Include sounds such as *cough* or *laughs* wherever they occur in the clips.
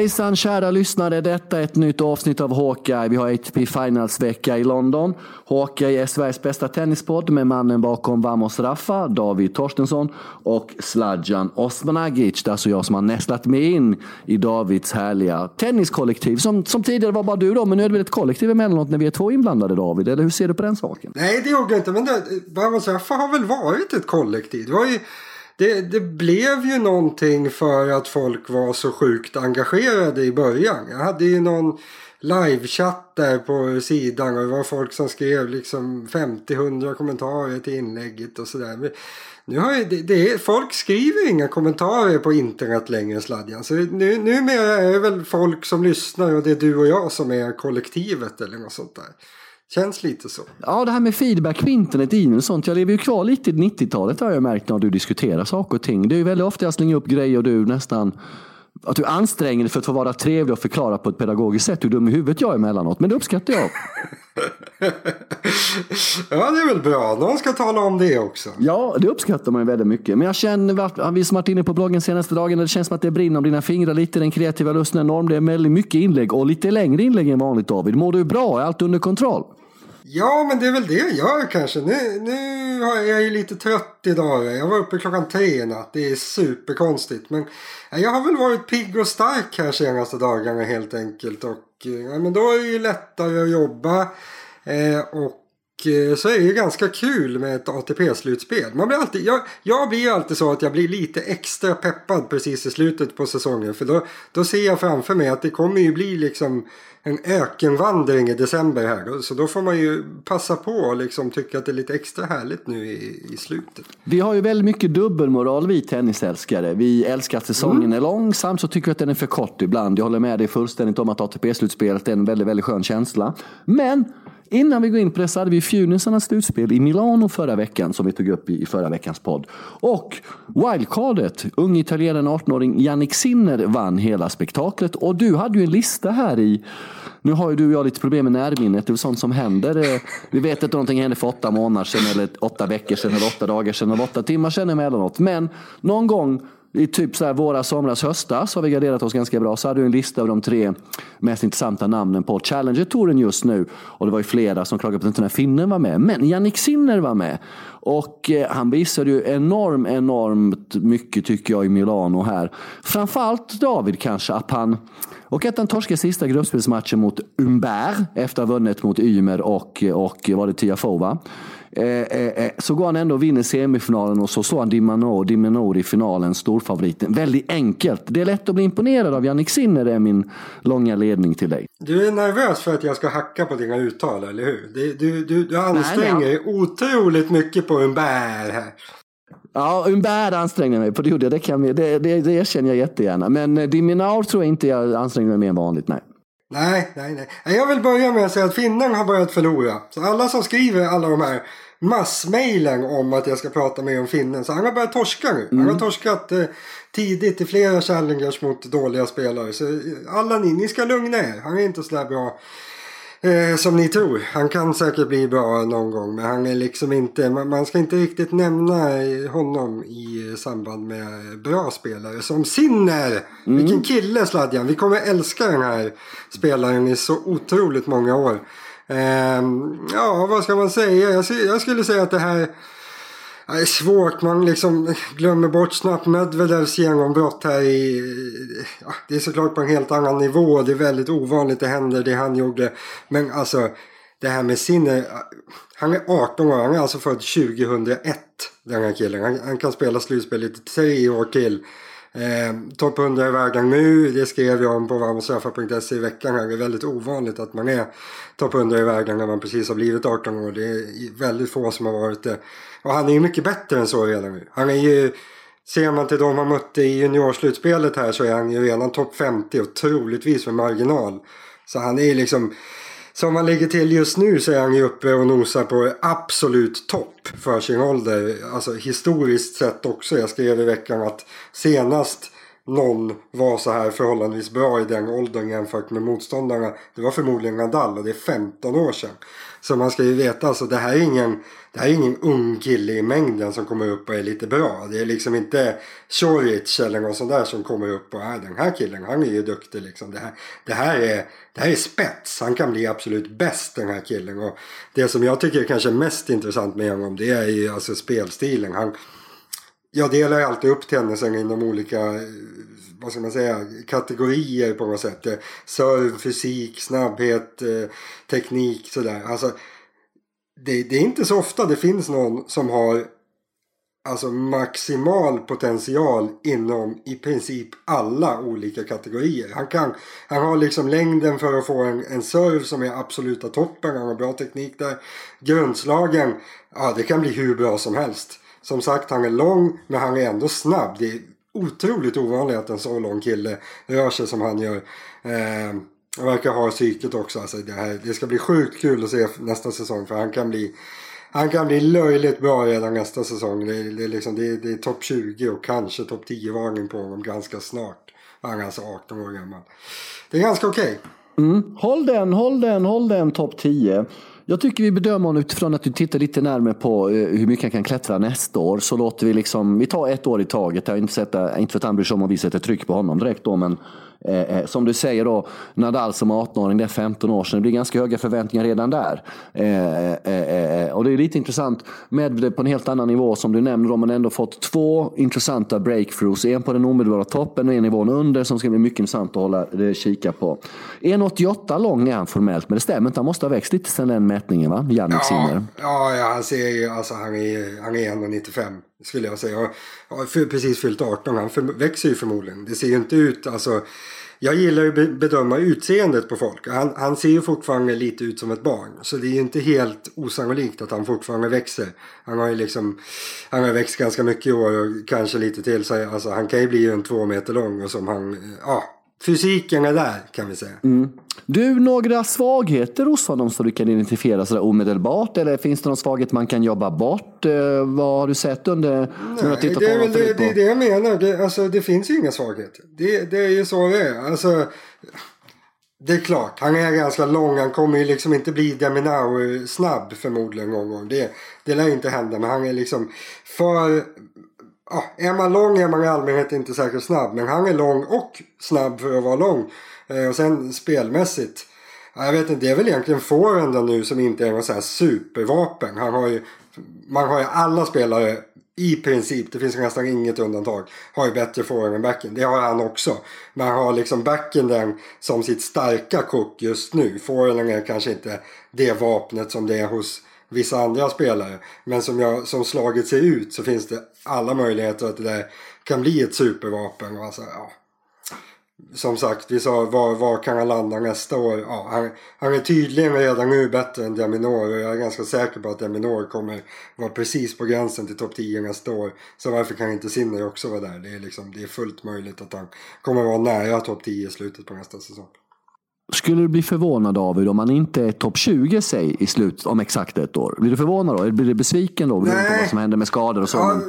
Hejsan kära lyssnare, detta är ett nytt avsnitt av Hawkeye. Vi har ATP Finals-vecka i London. Hawkeye är Sveriges bästa tennispodd med mannen bakom Vamos Raffa, David Torstensson och Sladjan Osmanagic. Det är alltså jag som har nästlat mig in i Davids härliga tenniskollektiv. Som, som tidigare var bara du då, men nu är det väl ett kollektiv emellanåt när vi är två inblandade David? Eller hur ser du på den saken? Nej, det gjorde jag inte. Men det, Vamos Raffa har väl varit ett kollektiv. Det var ju det, det blev ju någonting för att folk var så sjukt engagerade i början. Jag hade ju någon livechatt där på sidan och det var folk som skrev liksom 50-100 kommentarer till inlägget och sådär. Nu har ju, det, det folk skriver inga kommentarer på internet längre Sladjan. Så nu, numera är det väl folk som lyssnar och det är du och jag som är kollektivet eller något sånt där. Känns lite så. Ja, det här med feedback på internet, e och sånt. Jag lever ju kvar lite i 90-talet har jag märkt när du diskuterar saker och ting. Det är ju väldigt ofta jag slänger upp grejer och du nästan att du anstränger dig för att få vara trevlig och förklara på ett pedagogiskt sätt hur dum i huvudet jag är emellanåt. Men det uppskattar jag. *laughs* ja, det är väl bra. Någon ska tala om det också. Ja, det uppskattar man ju väldigt mycket. Men jag känner, vi som varit inne på bloggen senaste dagen, det känns som att det brinner om dina fingrar lite. Den kreativa lusten är enorm. Det är väldigt mycket inlägg och lite längre inlägg än vanligt David. Mår du bra? Är allt under kontroll? Ja, men det är väl det jag gör kanske. Nu, nu är jag ju lite trött idag. Jag var uppe klockan tre i natt. Det är superkonstigt. Men jag har väl varit pigg och stark här senaste dagarna helt enkelt. Och ja, men då är det ju lättare att jobba. Eh, och så är det ju ganska kul med ett ATP-slutspel. Man blir alltid, jag, jag blir alltid så att jag blir lite extra peppad precis i slutet på säsongen. För då, då ser jag framför mig att det kommer ju bli liksom en ökenvandring i december här. Så då får man ju passa på och liksom tycka att det är lite extra härligt nu i, i slutet. Vi har ju väldigt mycket dubbelmoral vi tennisälskare. Vi älskar att säsongen mm. är långsam så tycker vi att den är för kort ibland. Jag håller med dig fullständigt om att ATP-slutspelet är en väldigt, väldigt skön känsla. Men Innan vi går in på det så hade vi Funisarnas slutspel i Milano förra veckan som vi tog upp i förra veckans podd. Och wildcardet, ung italienaren 18-åring Jannik Sinner vann hela spektaklet. Och du hade ju en lista här i nu har ju du och jag lite problem med närminnet. Det är sånt som händer. Eh, vi vet att någonting hände för åtta månader sedan, eller åtta veckor sedan, eller åtta dagar sedan, eller åtta timmar sedan emellanåt. Men någon gång i typ så här våra, somras, höstas har vi garderat oss ganska bra. Så hade du en lista av de tre mest intressanta namnen på Challenger-touren just nu. Och det var ju flera som klagade på att inte den här finnen var med. Men Jannik Sinner var med. Och eh, han visade ju enormt, enormt mycket tycker jag i Milano här. Framförallt David kanske att han och att han torskade sista gruppspelsmatchen mot Umber efter att ha vunnit mot Ymer och, och var det Tiafova. Eh, eh, eh, så går han ändå och vinner semifinalen och så slår han Dimanor, Dimanor i finalen, storfavoriten. Väldigt enkelt. Det är lätt att bli imponerad av. Jannik Sinner är min långa ledning till dig. Du är nervös för att jag ska hacka på dina uttal, eller hur? Du, du, du, du anstränger dig otroligt mycket på Umber här. Ja, Umber ansträngde mig på det, det, kan vi, det, det, det erkänner jag jättegärna. Men Diminaur tror jag inte jag ansträngde mig mer än vanligt, nej. Nej, nej, nej. Jag vill börja med att säga att finnarna har börjat förlora. Så alla som skriver alla de här massmailen om att jag ska prata mer om finnen. Så han har börjat torska nu. Mm. Han har mm. torskat eh, tidigt i flera challengers mot dåliga spelare. Så alla ni, ni ska lugna er. Han är inte så där bra Eh, som ni tror. Han kan säkert bli bra någon gång men han är liksom inte, man, man ska inte riktigt nämna honom i samband med bra spelare som Sinner. Mm. Vilken kille Sladjan. Vi kommer älska den här spelaren i så otroligt många år. Eh, ja, vad ska man säga? Jag, jag skulle säga att det här det är svårt, man liksom glömmer bort snabbt Medvedevs genombrott här i... Ja, det är såklart på en helt annan nivå. Det är väldigt ovanligt det händer det han gjorde. Men alltså det här med sinne. Han är 18 år, han är alltså född 2001. Den här killen. Han, han kan spela slutspel i tre år till. Eh, Topp 100 i världen nu, det skrev jag om på varmsurfa.se i veckan. här. Det är väldigt ovanligt att man är topp 100 i världen när man precis har blivit 18 år. Det är väldigt få som har varit det. Och han är ju mycket bättre än så redan nu. Han är ju, ser man till de han mötte i juniorslutspelet här så är han ju redan topp 50 och troligtvis med marginal. Så han är ju liksom som han ligger till just nu så är han ju uppe och nosar på absolut topp för sin ålder. Alltså historiskt sett också. Jag skrev i veckan att senast någon var så här förhållandevis bra i den åldern jämfört med motståndarna. Det var förmodligen Nadal och det är 15 år sedan. Så man ska ju veta alltså det här är ingen, det här är ingen ung kille i mängden som kommer upp och är lite bra. Det är liksom inte Choric eller någon sån där som kommer upp och är den här killen han är ju duktig liksom. Det här, det här, är, det här är spets. Han kan bli absolut bäst den här killen. Och det som jag tycker är kanske mest intressant med honom det är ju alltså spelstilen. Han, jag delar ju alltid upp tennisen inom olika eh, vad ska man säga, kategorier på något sätt. Eh, serv, fysik, snabbhet, eh, teknik sådär. Alltså, det, det, är inte så ofta det finns någon som har alltså maximal potential inom i princip alla olika kategorier. Han, kan, han har liksom längden för att få en, en serve som är absoluta toppen. Han har bra teknik där. Grundslagen, ja det kan bli hur bra som helst. Som sagt, han är lång men han är ändå snabb. Det är otroligt ovanligt att en så lång kille rör sig som han gör. Eh, han verkar ha psyket också. Alltså det, här, det ska bli sjukt kul att se nästa säsong för han kan bli han kan bli löjligt bra redan nästa säsong. Det, det, liksom, det, det är topp 20 och kanske topp 10-varning på honom ganska snart. Han är alltså 18 år gammal. Det är ganska okej. Okay. Mm. Håll den, håll den, håll den topp 10. Jag tycker vi bedömer honom utifrån att du tittar lite närmare på eh, hur mycket han kan klättra nästa år. Så låter vi liksom, vi tar ett år i taget. Jag har inte, sett, inte för att han bryr sig om att vi sätter tryck på honom direkt då, men Eh, eh, som du säger då, Nadal som 18-åring, det är 15 år sedan. Det blir ganska höga förväntningar redan där. Eh, eh, eh och det är lite intressant med på en helt annan nivå som du nämner. De har ändå fått två intressanta breakthroughs. En på den omedelbara toppen och en nivån under som ska bli mycket intressant att hålla det, kika på. 1,88 lång är han formellt, men det stämmer inte. Han måste ha växt lite sedan den mätningen, va? Jannik ja, Sinner. Ja, ja, han ser ju, alltså han är, han är 1,95 skulle jag säga. Jag har precis fyllt 18. Han för, växer ju förmodligen. Det ser ju inte ut, alltså. Jag gillar ju att bedöma utseendet på folk. Han, han ser ju fortfarande lite ut som ett barn. Så det är ju inte helt osannolikt att han fortfarande växer. Han har ju liksom, han har växt ganska mycket i år och kanske lite till. Så alltså, han kan ju bli en två meter lång och som han, ja, fysiken är där kan vi säga. Mm. Du, några svagheter hos honom som du kan identifiera sådär omedelbart? Eller finns det någon svaghet man kan jobba bort? Eh, vad har du sett under... Nej, det, är väl det, det, det jag menar. Det, alltså, det finns ju inga svagheter. Det, det är ju så det är. Alltså, det är klart, han är ganska lång. Han kommer ju liksom inte bli Deminauer snabb förmodligen någon gång. Det, det lär inte hända. Men han är liksom för Ah, är man lång är man i allmänhet inte särskilt snabb. Men han är lång och snabb för att vara lång. Eh, och sen spelmässigt. Ah, jag vet inte, det är väl egentligen forehanden nu som inte är någon sån här supervapen. Han har ju, man har ju alla spelare i princip, det finns nästan inget undantag, har ju bättre forehand än backen. Det har han också. Men han har liksom backen den som sitt starka kort just nu. Forehanden är kanske inte det vapnet som det är hos vissa andra spelare. Men som, jag, som slaget ser ut så finns det alla möjligheter att det där kan bli ett supervapen. Alltså, ja. Som sagt, vi sa var, var kan han landa nästa år? Ja, han, han är tydligen redan nu bättre än Deminor och jag är ganska säker på att Deminor kommer vara precis på gränsen till topp 10 nästa år. Så varför kan inte Sinner också vara där? Det är, liksom, det är fullt möjligt att han kommer vara nära topp 10 i slutet på nästa säsong. Skulle du bli förvånad David om han inte är topp 20 säg i slut om exakt ett år? Blir du förvånad då? Blir du besviken då? Nej. vad som händer med skador och så? Ja,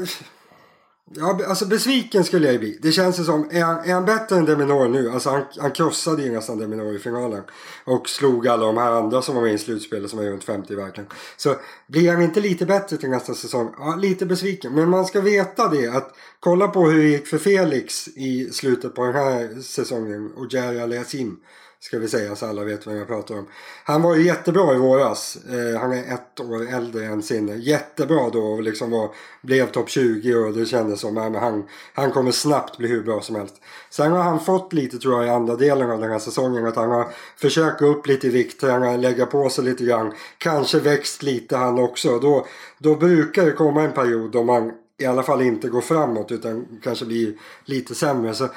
ja, alltså besviken skulle jag bli. Det känns som, är han, är han bättre än Deminor nu? Alltså han, han krossade ju nästan Deminor i finalen. Och slog alla de här andra som var med i slutspelet som är runt 50 verkligen. Så blir han inte lite bättre till nästa säsong? Ja, lite besviken. Men man ska veta det att kolla på hur det gick för Felix i slutet på den här säsongen. Och Jerry Aliasim. Ska vi säga så alla vet vem jag pratar om. Han var ju jättebra i våras. Eh, han är ett år äldre än Sinne. Jättebra då och liksom var, blev topp 20 och det kändes som att han, han kommer snabbt bli hur bra som helst. Sen har han fått lite tror jag i andra delen av den här säsongen att han har försökt gå upp lite i vikt, träna, lägga på sig lite grann. Kanske växt lite han också. Då, då brukar det komma en period då man i alla fall inte går framåt utan kanske blir lite sämre. Så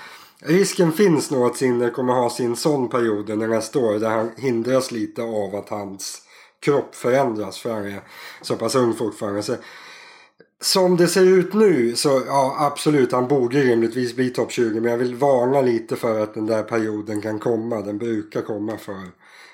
Risken finns nog att Sinner kommer ha sin sån period när nästa år där han hindras lite av att hans kropp förändras för han är så pass ung fortfarande. Så, som det ser ut nu så ja absolut han borde rimligtvis bli topp 20 men jag vill varna lite för att den där perioden kan komma. Den brukar komma för,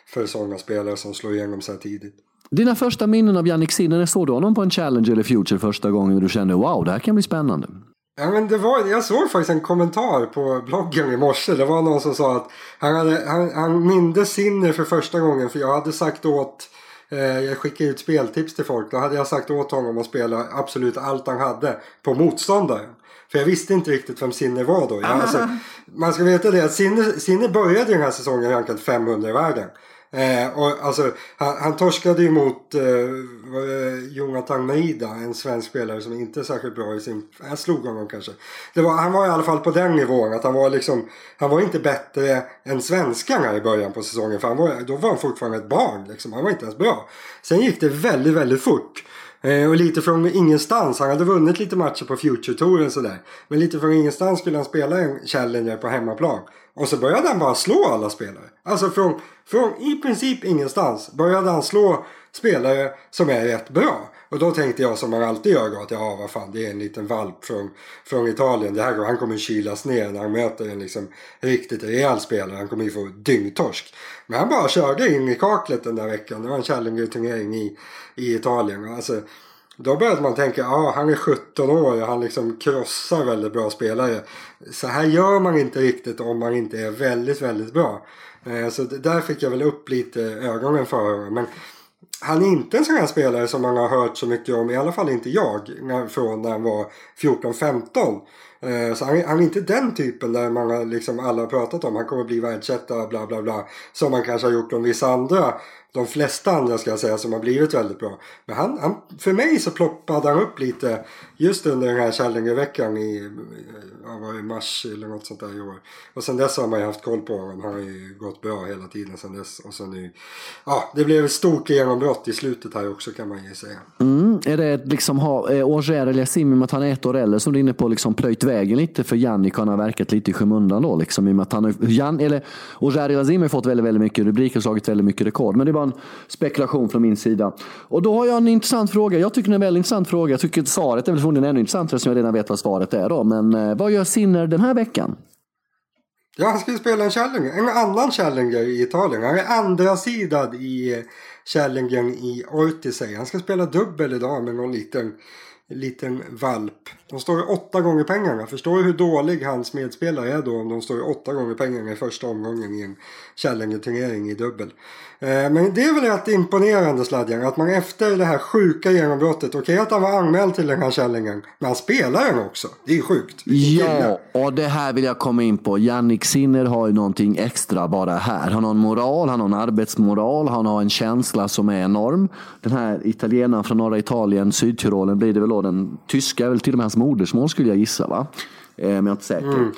för sådana spelare som slår igenom så här tidigt. Dina första minnen av Jannik Sinner, såg du honom på en Challenge eller Future första gången och du kände wow det här kan bli spännande? Ja, men det var, jag såg faktiskt en kommentar på bloggen i morse. Det var någon som sa att han, hade, han, han mindes Sinner för första gången för jag hade sagt åt eh, jag skickade ut speltips till folk. Då hade jag sagt åt honom att spela absolut allt han hade på motståndaren. För jag visste inte riktigt vem Sinner var då. Jag, alltså, man ska veta det att Sinner, Sinner började den här säsongen rankad 500 i världen. Eh, och alltså, han, han torskade ju mot eh, eh Jonathan Maida, en svensk spelare som inte är särskilt bra i sin... Han slog honom kanske. Det var, han var i alla fall på den nivån att han var liksom... Han var inte bättre än svenskarna i början på säsongen. För han var, då var han fortfarande ett barn liksom. Han var inte ens bra. Sen gick det väldigt, väldigt fort. Eh, och lite från ingenstans. Han hade vunnit lite matcher på Future-touren sådär. Men lite från ingenstans skulle han spela en Challenger på hemmaplan. Och så började han bara slå alla spelare. Alltså från, från i princip ingenstans började han slå spelare som är rätt bra. Och då tänkte jag som man alltid gör då att ja vad fan det är en liten valp från, från Italien. Det här, han kommer kylas ner när han möter en liksom riktigt rejäl spelare. Han kommer ju få dyngtorsk. Men han bara körde in i kaklet den där veckan. Det var en Challenger-turnering i, i Italien. Alltså, då började man tänka, ja ah, han är 17 år och han liksom krossar väldigt bra spelare. Så här gör man inte riktigt om man inte är väldigt, väldigt bra. Eh, så där fick jag väl upp lite ögonen för honom. Men han är inte en sån här spelare som man har hört så mycket om, i alla fall inte jag, från när han var 14-15. Eh, så han, han, är inte den typen där man har liksom alla har pratat om. Han kommer bli världsetta bla bla bla. Som man kanske har gjort om vissa andra de flesta andra ska jag säga som har blivit väldigt bra. Men han, han, för mig så ploppade han upp lite just under den här Challengerveckan i ja, mars eller något sånt där i år. Och sen dess har man ju haft koll på honom. Han har ju gått bra hela tiden sen dess. Och sen nu, ja, det blev ett stort genombrott i slutet här också kan man ju säga. Mm, är det liksom ha eh, Auger eller Yasim med att han är ett år äldre som du är inne på liksom plöjt vägen lite för Jannik han har verkat lite i skymundan då liksom i och med att han har, Jan, eller Auger Yazim har fått väldigt, väldigt mycket rubriker och slagit väldigt mycket rekord. Men det var en spekulation från min sida. Och då har jag en intressant fråga. Jag tycker det är en väldigt intressant fråga. Jag tycker att svaret är väl förmodligen ännu intressantare som jag redan vet vad svaret är då. Men eh, vad gör Sinner den här veckan? Ja, han ska ju spela en Challenger. En annan Challenger i Italien. Han är andra sidad i eh, Challengern i Ortisei. Han ska spela dubbel idag med någon liten liten valp. De står åtta gånger pengarna. Förstår du hur dålig hans medspelare är då om de står åtta gånger pengarna i första omgången i en Challenger-turnering i dubbel. Eh, men det är väl rätt imponerande Sladjan att man efter det här sjuka genombrottet, okej okay, att han var anmäld till den här Challengern, men han spelar den också. Det är sjukt. Ja, och det här vill jag komma in på. Jannik Sinner har ju någonting extra bara här. Han har en moral, han har en arbetsmoral, han har en känsla som är enorm. Den här italienaren från norra Italien, Sydtyrolen blir det väl då den tyska, är väl till och med hans modersmål skulle jag gissa va? Eh, men jag är inte säker. Mm.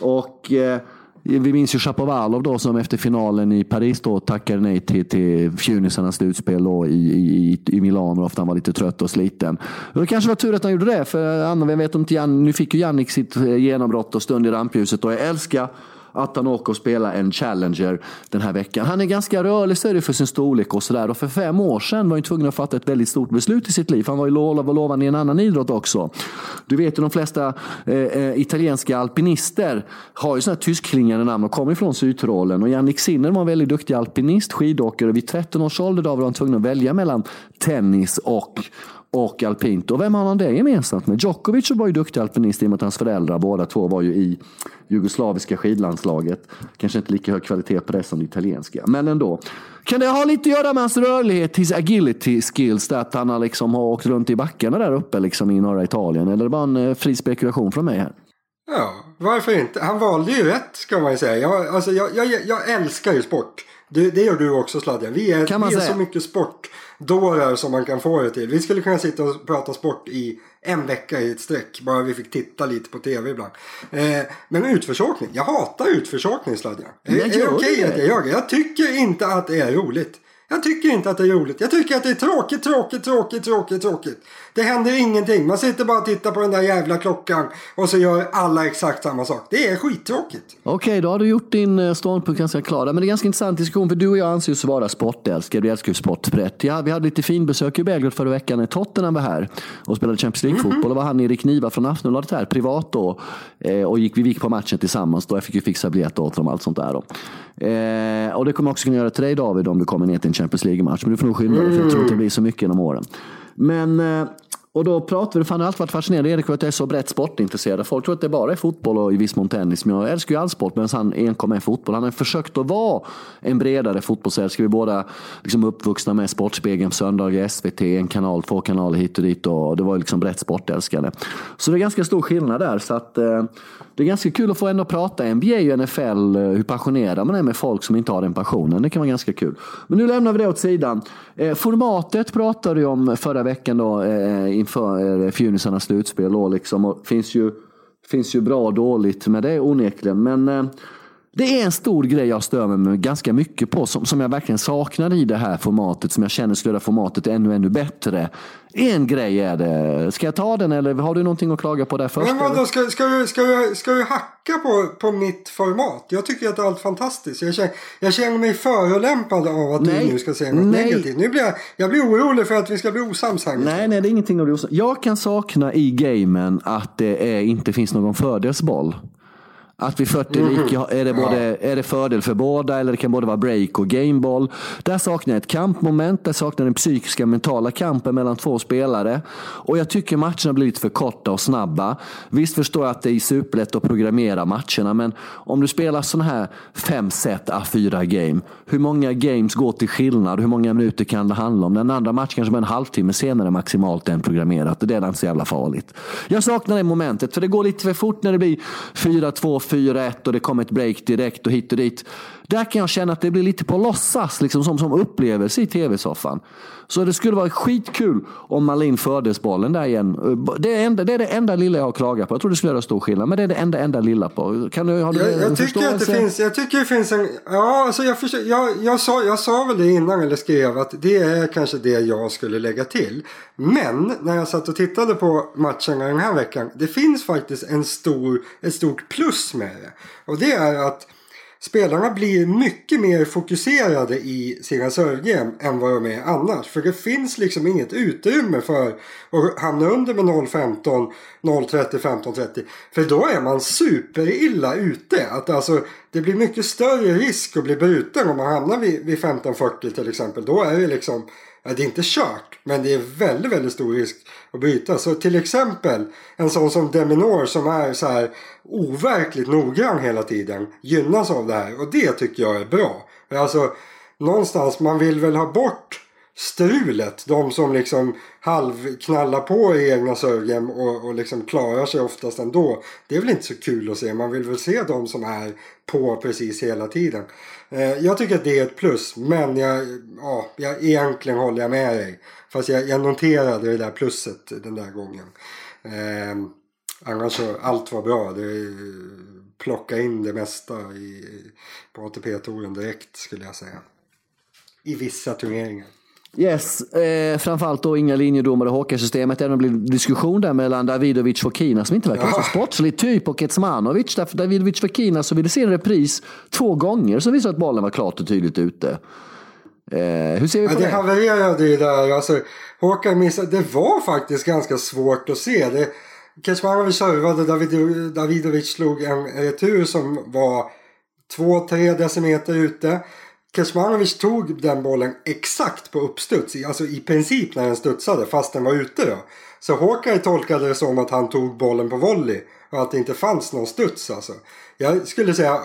Och eh, vi minns ju Shapovalov då som efter finalen i Paris då tackade nej till, till Fjunisarnas slutspel då i, i, i Milano ofta han var lite trött och sliten. Och det kanske var tur att han gjorde det för eh, Anna, jag vet inte, Jan, nu fick ju Jannik sitt eh, genombrott och stund i rampljuset och jag älskar att han åker och spelar en Challenger den här veckan. Han är ganska rörlig ser för sin storlek och sådär. Och för fem år sedan var han tvungen att fatta ett väldigt stort beslut i sitt liv. Han var ju lov och lovande i en annan idrott också. Du vet ju de flesta eh, eh italienska alpinister har ju sådana här tyskklingande namn och kommer från Sydtyrolen. Och Jannik Sinner var en väldigt duktig alpinist, skidåkare. Vid 13 års ålder var han tvungen att välja mellan tennis och och alpint. Och vem har han det gemensamt med? Djokovic var ju duktig alpinist i och med att hans föräldrar båda två var ju i jugoslaviska skidlandslaget. Kanske inte lika hög kvalitet på det som det italienska, men ändå. Kan det ha lite att göra med hans rörlighet, his agility skills, att han har, liksom har åkt runt i backarna där uppe liksom i norra Italien? Eller var en eh, fri spekulation från mig här? Ja, varför inte? Han valde ju rätt ska man ju säga. Jag, alltså, jag, jag, jag älskar ju sport. Det, det gör du också Sladjan. Vi är, vi är så mycket sportdårar som man kan få det till. Vi skulle kunna sitta och prata sport i en vecka i ett streck. Bara vi fick titta lite på tv ibland. Eh, men utförsåkning. Jag hatar utförsåkning Sladjan. Är, är det okej okay att jag gör det? Jag tycker inte att det är roligt. Jag tycker inte att det är roligt. Jag tycker att det är tråkigt, tråkigt, tråkigt, tråkigt, tråkigt. Det händer ingenting. Man sitter bara och tittar på den där jävla klockan och så gör alla exakt samma sak. Det är skittråkigt. Okej, okay, då har du gjort din eh, ståndpunkt ganska klar. Men det är ganska intressant diskussion för du och jag anser oss vara sportälskare. Vi älskar ju sport brett. Ja, vi hade lite finbesök i Belgrad förra veckan när Tottenham var här och spelade Champions League-fotboll. Mm -hmm. var han Erik Niva från Aftonbladet här, privat då. Eh, och gick, vi gick på matchen tillsammans då. Jag fick ju fixa biljetter åt dem och allt sånt där då. Eh, och det kommer jag också kunna göra till dig David om du kommer ner till en Champions League-match. Men du får nog skynda dig för jag tror inte det blir så mycket genom åren. Men eh, Och då pratade vi, fan det har alltid varit fascinerad Erik, att jag är så brett sportintresserad. Folk tror att det bara är fotboll och i viss mån tennis. Men jag älskar ju all sport, medan han enkom är fotboll. Han har försökt att vara en bredare fotbollsälskare. Vi är båda liksom uppvuxna med Sportspegeln på söndagar, SVT, en kanal, två kanaler hit och dit. Och det var ju liksom brett sportälskande. Så det är ganska stor skillnad där. Så att, eh, det är ganska kul att få ändå prata NBA och NFL, hur passionerad man är med folk som inte har den passionen. Det kan vara ganska kul. Men nu lämnar vi det åt sidan. Eh, formatet pratade vi om förra veckan då, eh, inför eh, Funisarnas slutspel. Då, liksom, och finns, ju, finns ju bra och dåligt med det onekligen. Men eh, det är en stor grej jag stör mig ganska mycket på, som, som jag verkligen saknar i det här formatet, som jag känner skulle göra formatet ännu, ännu bättre. En grej är det. Ska jag ta den eller har du någonting att klaga på där först? Men vadå, ska, ska, du, ska, du, ska du hacka på, på mitt format? Jag tycker att det är allt fantastiskt. Jag känner, jag känner mig förolämpad av att nej, du nu ska säga något nej. negativt. Nu blir jag, jag blir orolig för att vi ska bli osams här. Nej, nej, det är ingenting att bli osams. Jag kan sakna i gamen att det är, inte finns någon fördelsboll. Att vid 40 mm. lika är det, både, är det fördel för båda eller det kan både vara break och gameball. Där saknar jag ett kampmoment, där saknar jag den psykiska mentala kampen mellan två spelare. Och jag tycker matcherna blir lite för korta och snabba. Visst förstår jag att det är superlätt att programmera matcherna, men om du spelar sådana här fem set A4 game, hur många games går till skillnad? Hur många minuter kan det handla om? Den andra matchen kanske bara en halvtimme senare maximalt än programmerat. Det är inte så jävla farligt. Jag saknar det momentet, för det går lite för fort när det blir 4-2, 4-1 och det kom ett break direkt och hit och dit. Där kan jag känna att det blir lite på låtsas, liksom, som, som upplevelse i tv-soffan. Så det skulle vara skitkul om Malin fördes bollen där igen. Det är, enda, det är det enda lilla jag har klagat på. Jag tror det skulle göra stor skillnad, men det är det enda, enda lilla på. Kan du, har du jag, jag tycker att det finns, jag tycker det finns en, ja alltså jag, försöker, jag, jag, sa, jag sa väl det innan eller skrev att det är kanske det jag skulle lägga till. Men när jag satt och tittade på matcherna den här veckan. Det finns faktiskt en stor, ett stort plus med det. Och det är att spelarna blir mycket mer fokuserade i sina servegame än vad de är annars. För det finns liksom inget utrymme för att hamna under med 0-15, 0-30, 15-30. För då är man superilla ute. Att alltså, det blir mycket större risk att bli bruten om man hamnar vid, vid 15.40 till exempel. Då är det liksom det är inte kört, men det är väldigt, väldigt stor risk att byta. Så till exempel en sån som Deminor som är så här overkligt noggrann hela tiden gynnas av det här. Och det tycker jag är bra. Alltså, någonstans, man vill väl ha bort strulet. De som liksom halvknallar på i egna servegame och, och liksom klarar sig oftast ändå. Det är väl inte så kul att se. Man vill väl se de som är på precis hela tiden. Eh, jag tycker att det är ett plus. Men jag, ja, jag, egentligen håller jag med dig. Fast jag, jag noterade det där plusset den där gången. Eh, annars så allt var bra. Det, plocka in det mesta i, på ATP-touren direkt skulle jag säga. I vissa turneringar. Yes, eh, framförallt då inga linjedomare i hockeysystemet. Även om det blev diskussion där mellan Davidovic och Fokina som inte verkar ja. så sportslig typ och Kecmanovic. Därför Davidovic och Fokina så ville se en repris två gånger som visade att bollen var klart och tydligt ute. Eh, hur ser vi på ja, det? Det havererade ju där. Alltså, Håkan missade. Det var faktiskt ganska svårt att se. Det, Kecmanovic servade, David, Davidovic slog en retur som var 2-3 decimeter ute. Kecmanovic tog den bollen exakt på uppstuds. Alltså i princip när den studsade fast den var ute då. Så Håkan tolkade det som att han tog bollen på volley. Och att det inte fanns någon studs alltså. Jag skulle säga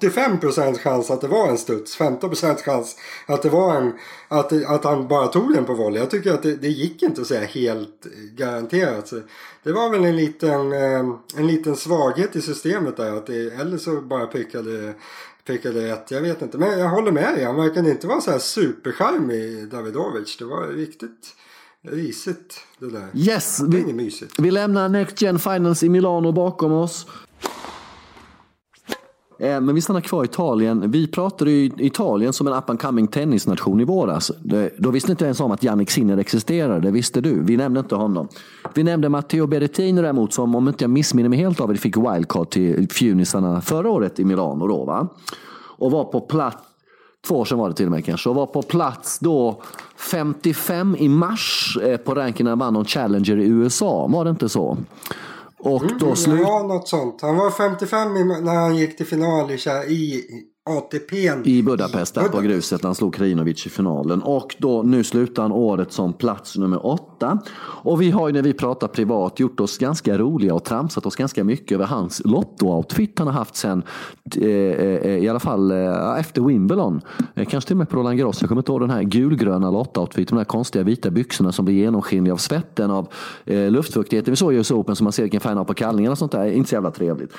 85% chans att det var en studs. 15% chans att det var en... Att, att han bara tog den på volley. Jag tycker att det, det gick inte att säga helt garanterat. Så det var väl en liten, eh, en liten svaghet i systemet där. Att det, eller så bara prickade prickade rätt. Jag vet inte. Men jag håller med dig. Han verkade inte vara så här supercharmig Davidovic. Det var riktigt risigt det där. Yes, vi, vi lämnar Next Gen Finals i Milano bakom oss. Eh, men vi stannar kvar i Italien. Vi pratade ju Italien som en up and coming tennisnation i våras. Då visste inte ens om att Jannik Sinner existerade, det visste du. Vi nämnde inte honom. Vi nämnde Matteo Berrettini däremot som, om inte jag missminner mig helt av det, fick wildcard till Funisarna förra året i Milano. Då, va? Och var på plats, två år sedan var det till och med kanske, och var på plats då 55 i mars eh, på rankingen när han vann någon Challenger i USA. Var det inte så? Och då mm, slut... Ja, något sånt. Han var 55 när han gick till final i, i ATP i Budapest där på gruset han slog Krinovic i finalen. Och då, nu slutar han året som plats nummer åtta. Och vi har ju när vi pratar privat gjort oss ganska roliga och tramsat oss ganska mycket över hans lotto-outfit han har haft sen, eh, eh, i alla fall eh, efter Wimbledon. Eh, kanske till och med på Roland Garros. Jag kommer inte ihåg den här gulgröna lotto-outfiten, de här konstiga vita byxorna som blir genomskinliga av svetten, av eh, luftfuktigheten. Vi såg ju i Open som man ser vilken färg han har på kallningarna och sånt där. Inte så jävla trevligt.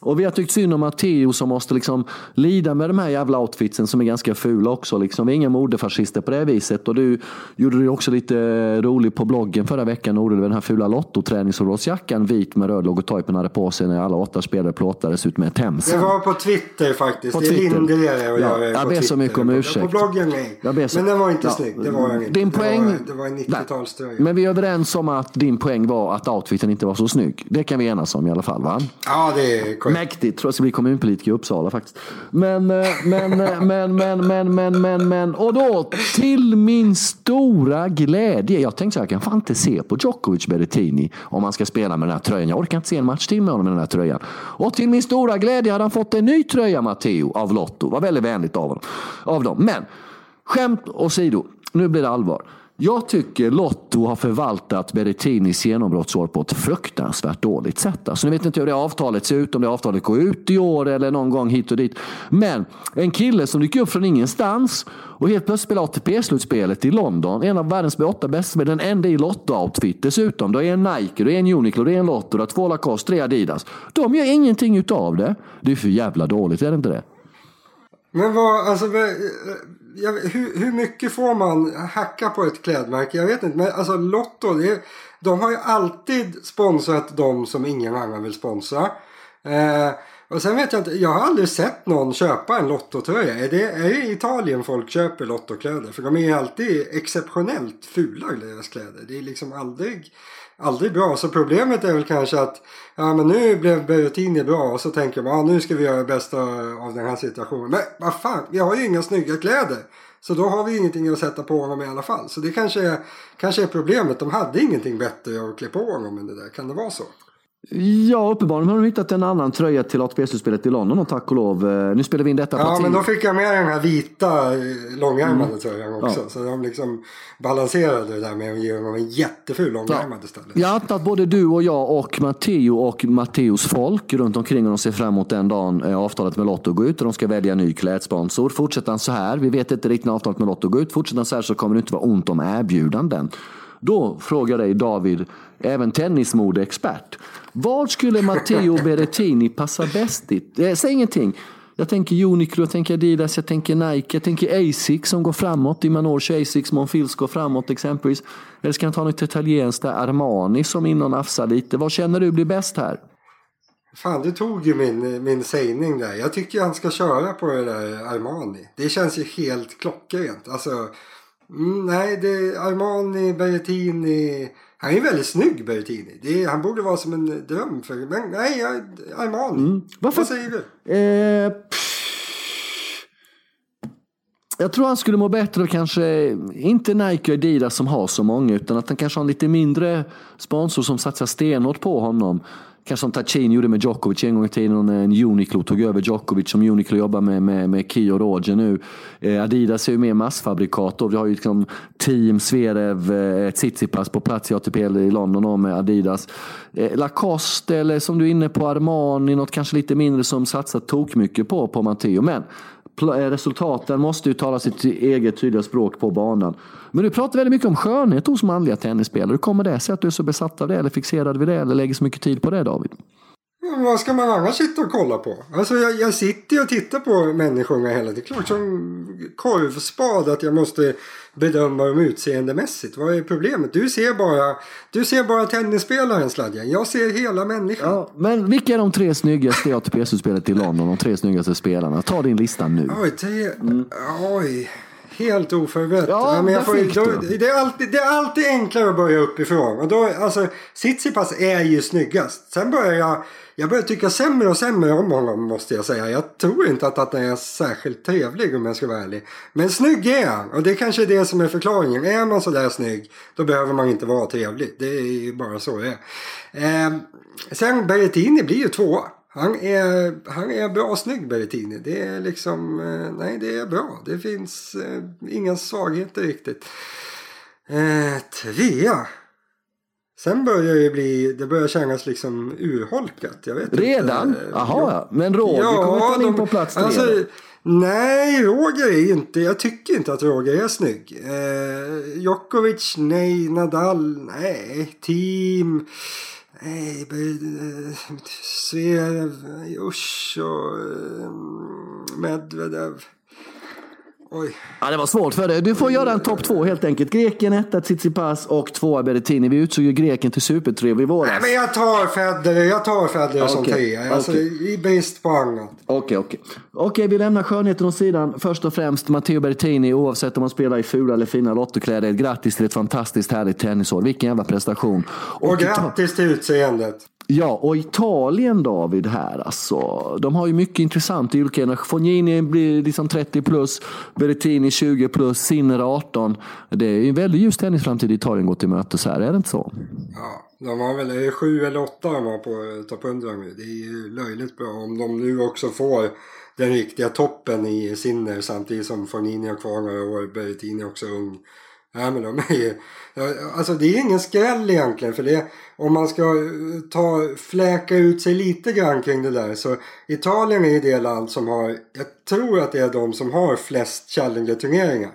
Och vi har tyckt synd om Matteo som måste liksom lida med de här jävla outfitsen som är ganska fula också. Liksom. Vi är inga modefascister på det viset. Och du gjorde det också lite roligt på bloggen förra veckan. Gjorde du den här fula Lotto-träningsoverallsjackan vit med röd logotyp han hade på sig när alla åtta spelare plåtades ut med Themsen. Det var på Twitter faktiskt. På det är lindrigare att ja, göra det Jag ber så mycket om ursäkt. På bloggen nej. Men den var inte ja. snygg. Det var den inte. Din poäng... Det var, var en 90-talströja. Men vi är överens om att din poäng var att outfiten inte var så snygg. Det kan vi enas om i alla fall va? Ja det är korrekt. Mäktigt. Tror jag ska bli kommunpolitiker i Uppsala faktiskt. Men, eh, men, eh, men, men, men, men, men, men. Och då till min stora glädje. Jag tänkte så här, jag kan fan inte se på Djokovic Berrettini om han ska spela med den här tröjan. Jag orkar inte se en match till med honom med den här tröjan. Och till min stora glädje hade han fått en ny tröja, Matteo, av Lotto. Det var väldigt vänligt av, honom, av dem. Men skämt åsido, nu blir det allvar. Jag tycker Lotto har förvaltat Berrettinis genombrottsår på ett fruktansvärt dåligt sätt. Alltså, nu vet inte hur det avtalet ser ut, om det avtalet går ut i år eller någon gång hit och dit. Men en kille som dyker upp från ingenstans och helt plötsligt spelar ATP-slutspelet i London. En av världens åtta bästa spelare, den enda i Lotto-outfit dessutom. Det är en Nike, det är en Uniqlo, det är en Lotto, det är två Lacoste, tre Adidas. De gör ingenting utav det. Det är för jävla dåligt, är det inte det? Men vad, alltså jag, hur, hur mycket får man hacka på ett klädmärke? Jag vet inte. Men alltså Lotto, det, de har ju alltid sponsrat de som ingen annan vill sponsra. Eh, och sen vet jag inte, jag har aldrig sett någon köpa en Lottotröja. Är det, är det i Italien folk köper Lottokläder? För de är ju alltid exceptionellt fula deras kläder. Det är liksom aldrig aldrig bra. Så problemet är väl kanske att ja, men nu blev Berrettini bra och så tänker man ja, nu ska vi göra det bästa av den här situationen. Men vad fan, vi har ju inga snygga kläder. Så då har vi ingenting att sätta på honom i alla fall. Så det kanske är, kanske är problemet. De hade ingenting bättre att klä på honom än det där. Kan det vara så? Ja, uppenbarligen har de hittat en annan tröja till ATP-slutspelet i London och tack och lov. Eh, nu spelar vi in detta Ja, men då fick jag med den här vita eh, långärmade mm. tröjan också. Ja. Så de liksom balanserade det där med att ge honom en jätteful långärmad ja. istället. Jag antar att både du och jag och Matteo och Matteos folk runt omkring och de ser fram emot den dagen eh, avtalet med Lotto går ut och de ska välja ny klädsponsor. Fortsätter han så här, vi vet inte riktigt när avtalet med Lotto går ut, fortsätter han så här så kommer det inte vara ont om erbjudanden. Då frågar dig David, även tennismodeexpert. Vad skulle Matteo Berrettini passa bäst i? Eh, säg ingenting. Jag tänker Uniqlo, jag tänker Adidas, jag tänker Nike, jag tänker Asics som går framåt. I Manor Asics, Monfils går framåt exempelvis. Eller ska han ta något italienskt där, Armani som in och nafsar lite. Vad känner du blir bäst här? Fan, du tog ju min, min sägning där. Jag tycker han ska köra på det där Armani. Det känns ju helt klockrent. Alltså, mm, nej, det är Armani, Berrettini. Han är väldigt snygg Berrettini. Det han borde vara som en dröm för... Men nej, Armani. Mm. Varför? Vad säger du? Eh, jag tror han skulle må bättre av kanske, inte Nike och Adidas som har så många, utan att han kanske har en lite mindre sponsor som satsar stenhårt på honom. Kanske som Tachin gjorde med Djokovic en gång i tiden när en Uniqlo tog över Djokovic som Uniqlo jobbar med, med, med Kio och Roger nu. Eh, Adidas är ju mer massfabrikat och vi har ju liksom Team, Zverev, eh, Tsitsipas på plats i ATP i London och med Adidas. Eh, Lacoste eller som du är inne på Armani, något kanske lite mindre som satsar tok mycket på, på Matteo. Men Eh, resultaten måste ju tala sitt eget tydliga språk på banan. Men du pratar väldigt mycket om skönhet hos manliga tennisspelare. Hur kommer det sig att du är så besatt av det eller fixerad vid det eller lägger så mycket tid på det David? Vad ska man annars sitta och kolla på? Alltså jag, jag sitter ju och tittar på människorna hela tiden. Klart som korvspad att jag måste bedöma dem utseendemässigt. Vad är problemet? Du ser bara, du ser bara tennisspelaren Sladjan. Jag ser hela människan. Ja, men vilka är de tre snyggaste i ATP-slutspelet i London? De tre snyggaste spelarna. Ta din lista nu. Oj, tre... Mm. Oj. Helt oförberett. Ja, men jag får, då, det, är alltid, det är alltid enklare att börja uppifrån. Och då, alltså, Tsitsipas är ju snyggast. Sen börjar jag jag börjar tycka sämre och sämre om honom måste jag säga. Jag tror inte att, att han är särskilt trevlig om jag ska vara ärlig. Men snygg är han och det kanske är det som är förklaringen. Är man sådär snygg då behöver man inte vara trevlig. Det är ju bara så det är. Eh, sen Berrettini blir ju två. Han är, han är bra snygg Berrettini. Det är liksom, eh, nej det är bra. Det finns eh, inga svagheter riktigt. Eh, trea. Sen börjar det bli, det börjar kännas liksom urholkat. Jag vet Redan? Inte. Jaha ja. Men Roger, ja, kommer inte in på plats tre? Alltså, nej, Roger är inte, jag tycker inte att Roger är snygg. Eh, Djokovic, nej. Nadal, nej. Team. Nej, eh, Zverev, usch och eh, Medvedev. Oj. Ja, det var svårt för dig. Du får göra en topp två helt enkelt. Greken etta, Tsitsipas och tvåa Berrettini. Vi utsåg ju greken till supertrev i våras. Nej, men jag tar Federer, jag tar Federer okay. som trea. Alltså, okay. i brist på annat. Okej, okay, okej. Okej, vi lämnar skönheten åt sidan. Först och främst Matteo Berrettini, oavsett om man spelar i fula eller fina lottokläder. Grattis till ett fantastiskt härligt tennisår. Vilken jävla prestation. Och, och grattis till utseendet. Ja, och Italien David här alltså. De har ju mycket intressant i olika Fognini blir liksom 30 plus, Berrettini 20 plus, Sinner 18. Det är ju en väldigt ljus tennisframtid Italien går till mötes här, är det inte så? Ja, de var väl sju eller åtta de var på topp 100 nu. Det är ju löjligt bra om de nu också får den riktiga toppen i Sinner samtidigt som Fognini har kvar några år, Berrettini också ung. Nej men de är ju, alltså det är ingen skräll egentligen för det om man ska eh, ta, fläka ut sig lite grann kring det där så Italien är ju det land som har, jag tror att det är de som har flest Challenger-turneringar.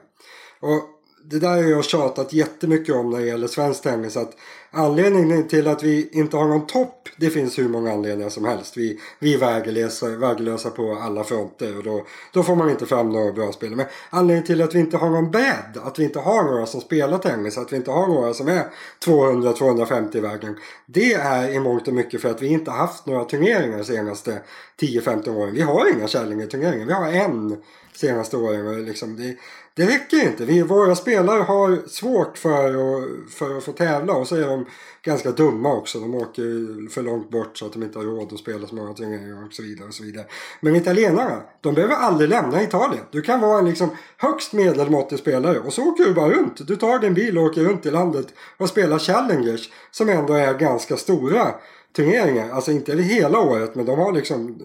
Och det där har jag tjatat jättemycket om när det gäller svensk tennis. Att anledningen till att vi inte har någon topp, det finns hur många anledningar som helst. Vi, vi är väglösa vägerlösa på alla fronter och då, då får man inte fram några bra spelare. Men anledningen till att vi inte har någon bredd, att vi inte har några som spelar tennis, att vi inte har några som är 200-250 i vägen. Det är i mångt och mycket för att vi inte haft några turneringar de senaste 10-15 åren. Vi har inga Challenger-turneringar, vi har en senaste åren. Liksom det, det räcker inte. Vi, våra spelare har svårt för att, för att få tävla och så är de ganska dumma också. De åker för långt bort så att de inte har råd att spela så många turneringar och så vidare. Och så vidare. Men italienarna, de behöver aldrig lämna Italien. Du kan vara en liksom högst medelmåttig spelare och så åker du bara runt. Du tar din bil och åker runt i landet och spelar Challengers som ändå är ganska stora turneringar. Alltså inte över hela året men de har liksom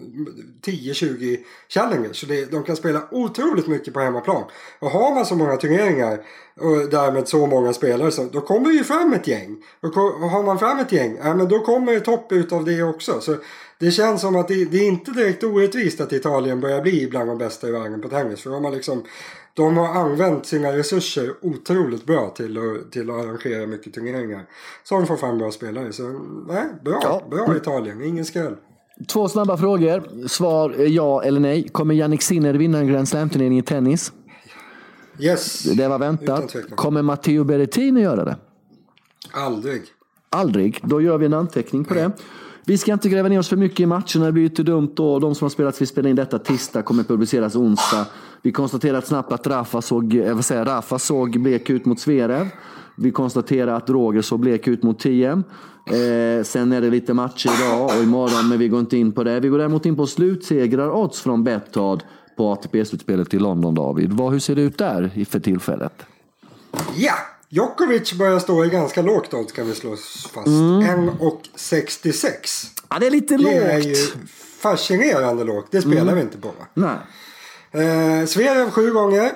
10-20 challengers. Så det, de kan spela otroligt mycket på hemmaplan. Och har man så många turneringar och därmed så många spelare så då kommer ju fram ett gäng. Och har man fram ett gäng, ja men då kommer det topp utav det också. Så det känns som att det, det, är inte direkt orättvist att Italien börjar bli bland de bästa i världen på tennis. För de har liksom de har använt sina resurser otroligt bra till att, till att arrangera mycket turneringar. Så de får fram bra spelare. Så nej, bra. Ja. Bra Italien, ingen skräll. Två snabba frågor. Svar ja eller nej. Kommer Jannik Sinner vinna en Grand Slam-turnering i tennis? Yes. Det var väntat. Kommer Matteo Berrettini göra det? Aldrig. Aldrig. Då gör vi en anteckning på det. Vi ska inte gräva ner oss för mycket i matcherna, det blir lite dumt. Och de som har spelat, vi spelar in detta tisdag, kommer publiceras onsdag. Vi konstaterar snabbt att Rafa såg, jag vill säga, Rafa såg blek ut mot Zverev. Vi konstaterar att Roger såg blek ut mot Tiem. Eh, sen är det lite matcher idag och imorgon, men vi går inte in på det. Vi går däremot in på slutsegrar odds från Betthard på ATP-slutspelet i London, David. Vad, hur ser det ut där för tillfället? Ja, Djokovic börjar stå i ganska lågt odds kan vi slå fast. Mm. 1,66. Ja, det är lite det lågt. Det är ju fascinerande lågt. Det spelar mm. vi inte på va? Nej. Eh, Zverev sju gånger.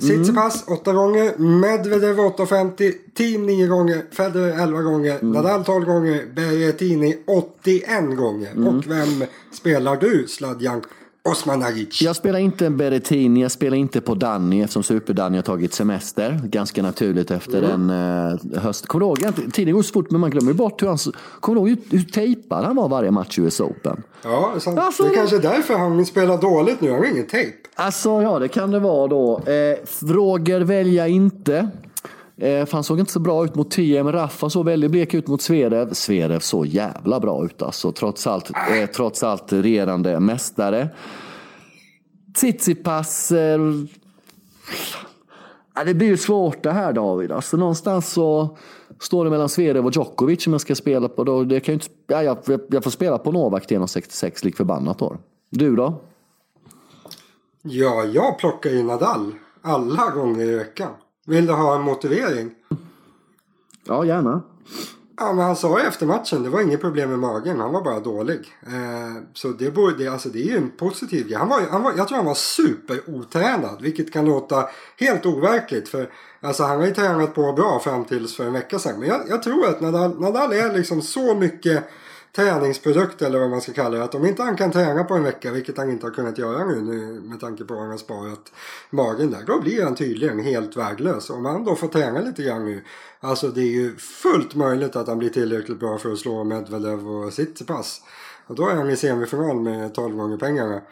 Tsitsipas mm. åtta gånger. Medvedev 8,50. Team nio gånger. Federer 11 gånger. Mm. Nadal 12 gånger. Berrettini 81 gånger. Mm. Och vem spelar du Sladjan? Osman Agic. Jag spelar inte Berrettini, jag spelar inte på Danny eftersom Super-Danny har tagit semester. Ganska naturligt efter mm. en uh, höst. Kommer du ihåg, tiden går så fort men man glömmer bort hur han, kommer du ihåg hur, hur tejpad han var varje match i US Open? Ja, sant. Alltså, det är kanske är därför han spelar dåligt nu, han har ingen tejp. Alltså ja, det kan det vara då. Eh, Roger välja inte. Eh, för han såg inte så bra ut mot TM. Raffa såg väldigt blek ut mot Zverev. Zverev såg jävla bra ut alltså. Trots allt, eh, trots allt regerande mästare. Tsitsipas. Eh, det blir ju svårt det här David. Alltså någonstans så står det mellan Zverev och Djokovic som jag ska spela på. Då, det kan inte, ja, jag, jag får spela på Novak till 1,66 lik förbannat då. Du då? Ja, jag plockar ju Nadal alla gånger i veckan. Vill du ha en motivering? Ja, gärna. Ja, men han sa ju efter matchen, det var inget problem med magen, han var bara dålig. Eh, så det, borde, alltså, det är ju en positiv grej. Han var, han var, jag tror han var superotränad, vilket kan låta helt overkligt. För alltså, han har ju tränat på bra fram tills för en vecka sedan. Men jag, jag tror att Nadal, Nadal är liksom så mycket träningsprodukt eller vad man ska kalla det. Att om inte han kan träna på en vecka, vilket han inte har kunnat göra nu, nu med tanke på att han har sparat magen där. Då blir han tydligen helt värdelös. Om han då får träna lite grann nu. Alltså det är ju fullt möjligt att han blir tillräckligt bra för att slå Medvedev och sitt pass Och då är han i semifinal med 12 gånger pengarna.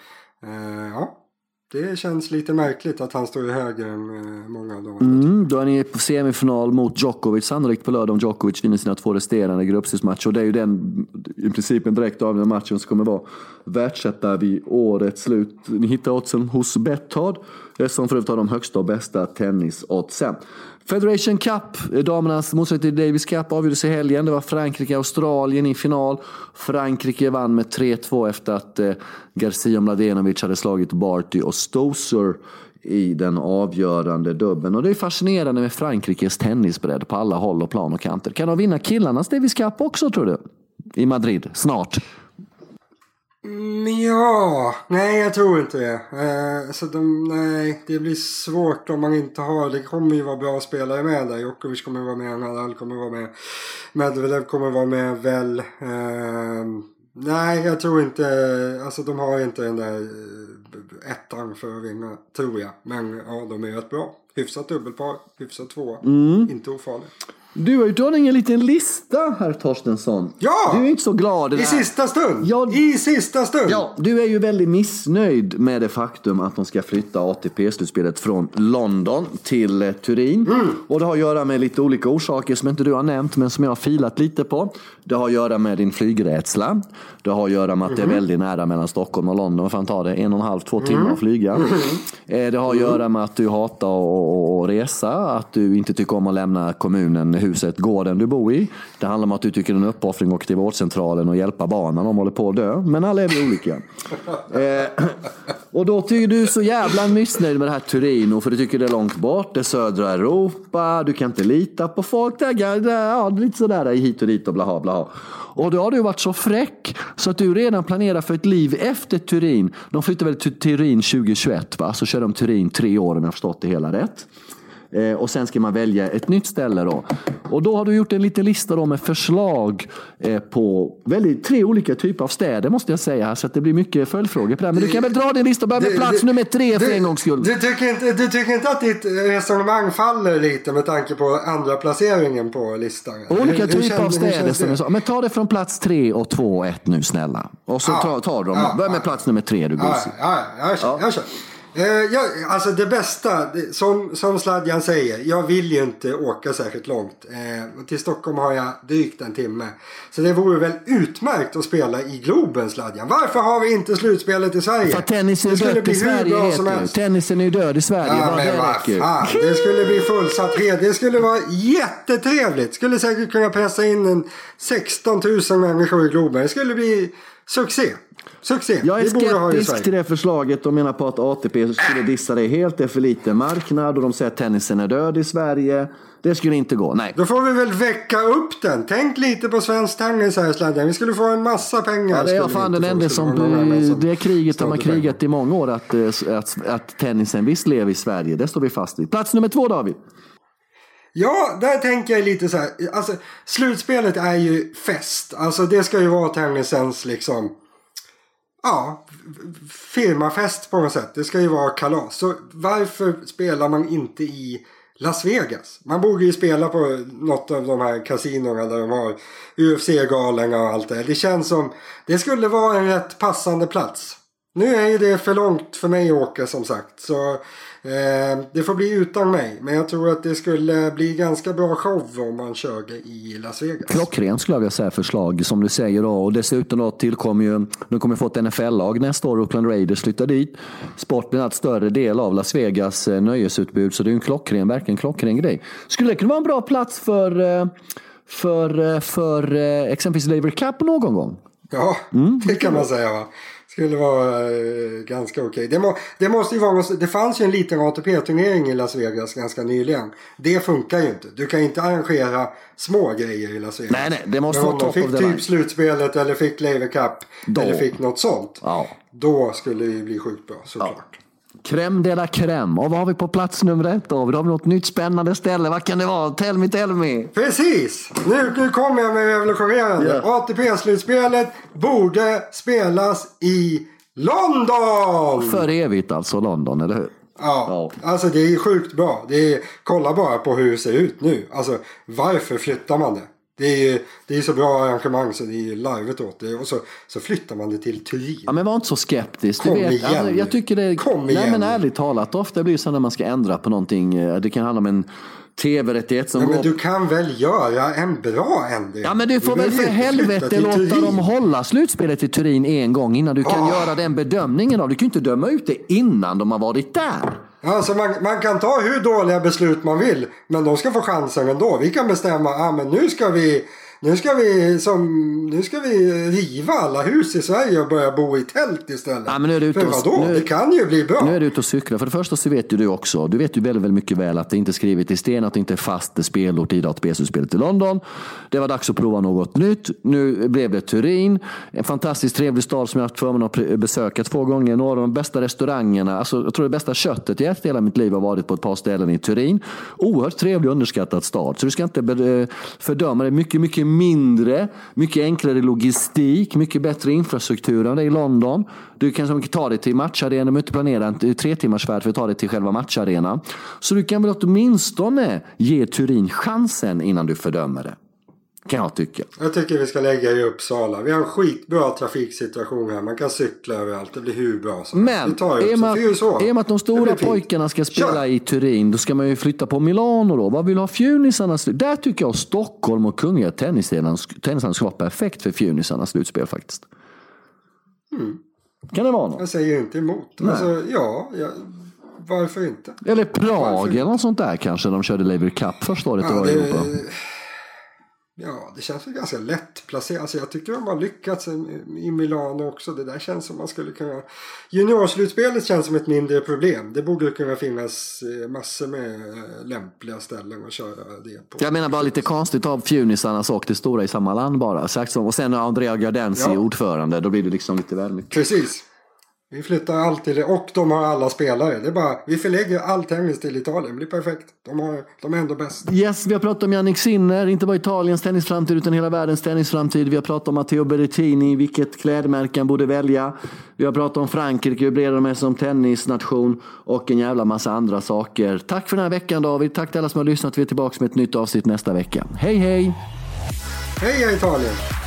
Uh, ja, det känns lite märkligt att han står högre än eh, många av dem. Mm, då är ni på semifinal mot Djokovic sannolikt på lördag om Djokovic vinner sina två resterande gruppspelsmatcher. Och det är ju den i princip en direkt avgörande matchen som kommer vara världsetta vid årets slut. Ni hittar oddsen hos Betthard som förut har de högsta och bästa tennisoddsen. Federation Cup, eh, damernas motsvarighet till Davis Cup, avgjordes i helgen. Det var Frankrike-Australien i final. Frankrike vann med 3-2 efter att eh, Garcia Mladenovic hade slagit Barty och Stoser i den avgörande dubben. Och det är fascinerande med Frankrikes tennisbredd på alla håll och plan och kanter. Kan de vinna killarnas Davis Cup också tror du? I Madrid, snart. Mm, ja, nej jag tror inte det. Eh, så de, nej, det blir svårt om man inte har, det kommer ju vara bra spelare med där. Djokovic kommer vara med, Nadal kommer vara med, Medvedev kommer vara med väl. Eh, nej, jag tror inte, alltså de har inte den där eh, ettan för att vinna, tror jag. Men ja, de är rätt bra. Hyfsat dubbelpar, hyfsat två. Mm. Inte ofarligt. Du har ju dragit en liten lista, herr Torstensson. Ja! Du är inte så glad. I sista stund. Ja, I sista stund. Ja, du är ju väldigt missnöjd med det faktum att de ska flytta ATP-slutspelet från London till eh, Turin. Mm. Och det har att göra med lite olika orsaker som inte du har nämnt, men som jag har filat lite på. Det har att göra med din flygrädsla. Det har att göra med att mm. det är mhm. väldigt nära mellan Stockholm och London. Vad fan tar det? En och en halv, två timmar mm. att flyga. Mm. Det har att göra med att du hatar att resa. Att du inte tycker om att lämna kommunen huset, gården du bor i. Det handlar om att du tycker det är en uppoffring att åka till vårdcentralen och hjälpa barnen. De håller på att dö. Men alla är vi olika. eh, och då tycker du är så jävla missnöjd med det här Turino. För du tycker det är långt bort. Det är södra Europa. Du kan inte lita på folk. Där, där, ja, lite sådär hit och dit och blaha blaha. Och då har du varit så fräck så att du redan planerar för ett liv efter Turin. De flyttar väl till Turin 2021 va? Så kör de Turin tre år om jag har förstått det hela rätt. Eh, och sen ska man välja ett nytt ställe. Då. Och då har du gjort en liten lista då med förslag eh, på väldigt, tre olika typer av städer måste jag säga. Så att det blir mycket följdfrågor på det. Men du kan väl dra din lista och börja med plats du, nummer tre för en gångs skull. Du tycker, inte, du tycker inte att ditt resonemang faller lite med tanke på andra placeringen på listan? Olika typer av städer som jag sa. Men ta det från plats tre och två och ett nu snälla. Och så ja, tar du dem. Ja, Börja med plats nummer tre du gosig. Ja, ja, jag kör. Jag kör. Eh, ja, alltså det bästa, som, som Sladjan säger, jag vill ju inte åka särskilt långt. Eh, till Stockholm har jag drygt en timme. Så det vore väl utmärkt att spela i Globen Sladjan. Varför har vi inte slutspelet i Sverige? För tennisen är död i Sverige heter Tennisen är död i Sverige. Ja, men det vad fan. Det skulle bli fullsatt. Det skulle vara jättetrevligt. Skulle säkert kunna pressa in en 16 000 människor i Globen. Det skulle bli succé. Succé. Jag är skeptisk till det förslaget och menar på att ATP skulle dissa det helt. Det är för liten marknad och de säger att tennisen är död i Sverige. Det skulle inte gå, nej. Då får vi väl väcka upp den. Tänk lite på svensk tennis här sladden. Vi skulle få en massa pengar. Ja, det är jag fan den enda som... Det kriget har man krigat i många år. Att, eh, att, att tennisen visst lever i Sverige. Det står vi fast vid. Plats nummer två David. Ja, där tänker jag lite så här. Alltså, slutspelet är ju fest. Alltså det ska ju vara tennisens liksom ja, firmafest på något sätt. Det ska ju vara kalas. Så varför spelar man inte i Las Vegas? Man borde ju spela på något av de här kasinorna där de har UFC-galorna och allt det. Det känns som det skulle vara en rätt passande plats. Nu är ju det för långt för mig att åka som sagt. Så Eh, det får bli utan mig. Men jag tror att det skulle bli ganska bra show om man körde i Las Vegas. Klockrent skulle jag vilja säga förslag som du säger. Då. Och dessutom då tillkommer ju, nu kommer vi få ett NFL-lag nästa år. Oakland Raiders flyttar dit. Sport blir en allt större del av Las Vegas eh, nöjesutbud. Så det är en klockren, verkligen klockren grej. Skulle det kunna vara en bra plats för, eh, för, för, för exempelvis Laver Cup någon gång? Ja, mm. det kan man säga. Va? Skulle vara eh, ganska okej. Det, må, det måste ju vara något- Det fanns ju en liten ATP-turnering i Las Vegas ganska nyligen. Det funkar ju inte. Du kan inte arrangera små grejer i Las Vegas. Nej, nej, det måste Men vara de top fick typ line. slutspelet eller fick Laver Cup. Då. Eller fick något sånt. Ja. Då skulle det ju bli sjukt bra såklart. Crème de la crème. Och vad har vi på plats nummer ett David? Har vi något nytt spännande ställe? Vad kan det vara? Tell me, tell me. Precis! Nu, nu kommer jag med revolutionerande. Ja. ATP-slutspelet borde spelas i London! För evigt alltså, London, eller hur? Ja, alltså det är sjukt bra. Det är, kolla bara på hur det ser ut nu. Alltså varför flyttar man det? Det är ju det är så bra arrangemang så det är ju livet åt det. Och så, så flyttar man det till Turin. Ja, men var inte så skeptisk. Du Kom vet, igen alltså, jag tycker det, Kom Nej, igen men ärligt talat, ofta blir det så när man ska ändra på någonting. eh, Det kan handla om en tv-rättighet som Ja, går... men du kan väl göra en bra ändring? Ja men du får väl behöver för helvete låta Turin. dem hålla slutspelet i Turin en gång innan du kan Ah. göra den bedömningen av. Du kan ju inte döma ut det innan de har varit där. Alltså man, man kan ta hur dåliga beslut man vill. Men de ska få chansen ändå. Vi kan bestämma ah, men nu ska vi nu ska, vi som, nu ska vi riva alla hus i Sverige och börja bo i tält istället. Ja, men nu är det ute För vadå? nu- Det kan ju bli bra. Nu är du ute och cyklar. För det första så vet ju du också, du vet ju väldigt, väldigt mycket väl att det inte är skrivet i sten, att det inte är fast spelort i ATP-slutspelet i London. Det var dags att prova något nytt. Nu blev det Turin. En fantastiskt trevlig stad som jag haft förmånen att besöka två gånger. Några av de bästa restaurangerna, alltså, jag tror det bästa köttet jag ätit hela mitt liv har varit på ett par ställen i Turin. Oerhört trevlig och underskattad stad. Så du ska inte be- fördöma det. Mycket, mycket mindre, mycket enklare logistik, mycket bättre infrastruktur än det i London. Du kan ta dig till matcharenan, om inte planera en tre timmars färd för att ta dig till själva matcharenan. Så du kan väl åtminstone ge Turin chansen innan du fördömer det. Kan jag tycka. Jag tycker vi ska lägga i Uppsala. Vi har en skitbra trafiksituation här. Man kan cykla överallt. Det blir hur bra som. Men Vi tar i att- i och med att de stora pojkarna ska spela Kör. i Turin, då ska man ju flytta på Milano då. Vad vill ha fjunisarnas? Där tycker jag Stockholm och Kungliga Tennishallen ska vara perfekt för fjunisarnas slutspel faktiskt. Kan det vara något? Jag säger inte emot. Alltså, ja, ja, varför inte? Eller Prag eller något sånt där kanske. De körde Laver Cup första året det Ja, var i Europa. Ja, det känns väl ganska lätt placerat. Alltså, jag tycker de har lyckats i- Milano också. Det där känns som man skulle kunna... Juniorslutspelet känns som ett mindre problem. Det borde kunna finnas eh, massor med eh, lämpliga ställen att köra det på. Jag menar bara lite konstigt av fjunisarnas och det stora i samma land bara. Sagt som- Och sen Andrea Gardensi Ja. ordförande. Då blir det liksom lite väl mycket. Precis. Vi flyttar allt till det. Och de har alla spelare. Det är bara, vi förlägger all tennis till Italien. Det blir perfekt. De, har, de är ändå bäst. Yes, vi har pratat om Jannik Sinner, inte bara Italiens tennisframtid utan hela världens tennisframtid. Vi har pratat om Matteo Berrettini, vilket klädmärke han borde välja. Vi har pratat om Frankrike, hur blir de är som tennisnation och en jävla massa andra saker. Tack för den här veckan David, tack till alla som har lyssnat. Vi är tillbaka med ett nytt avsnitt nästa vecka. Hej hej! Hej Italien!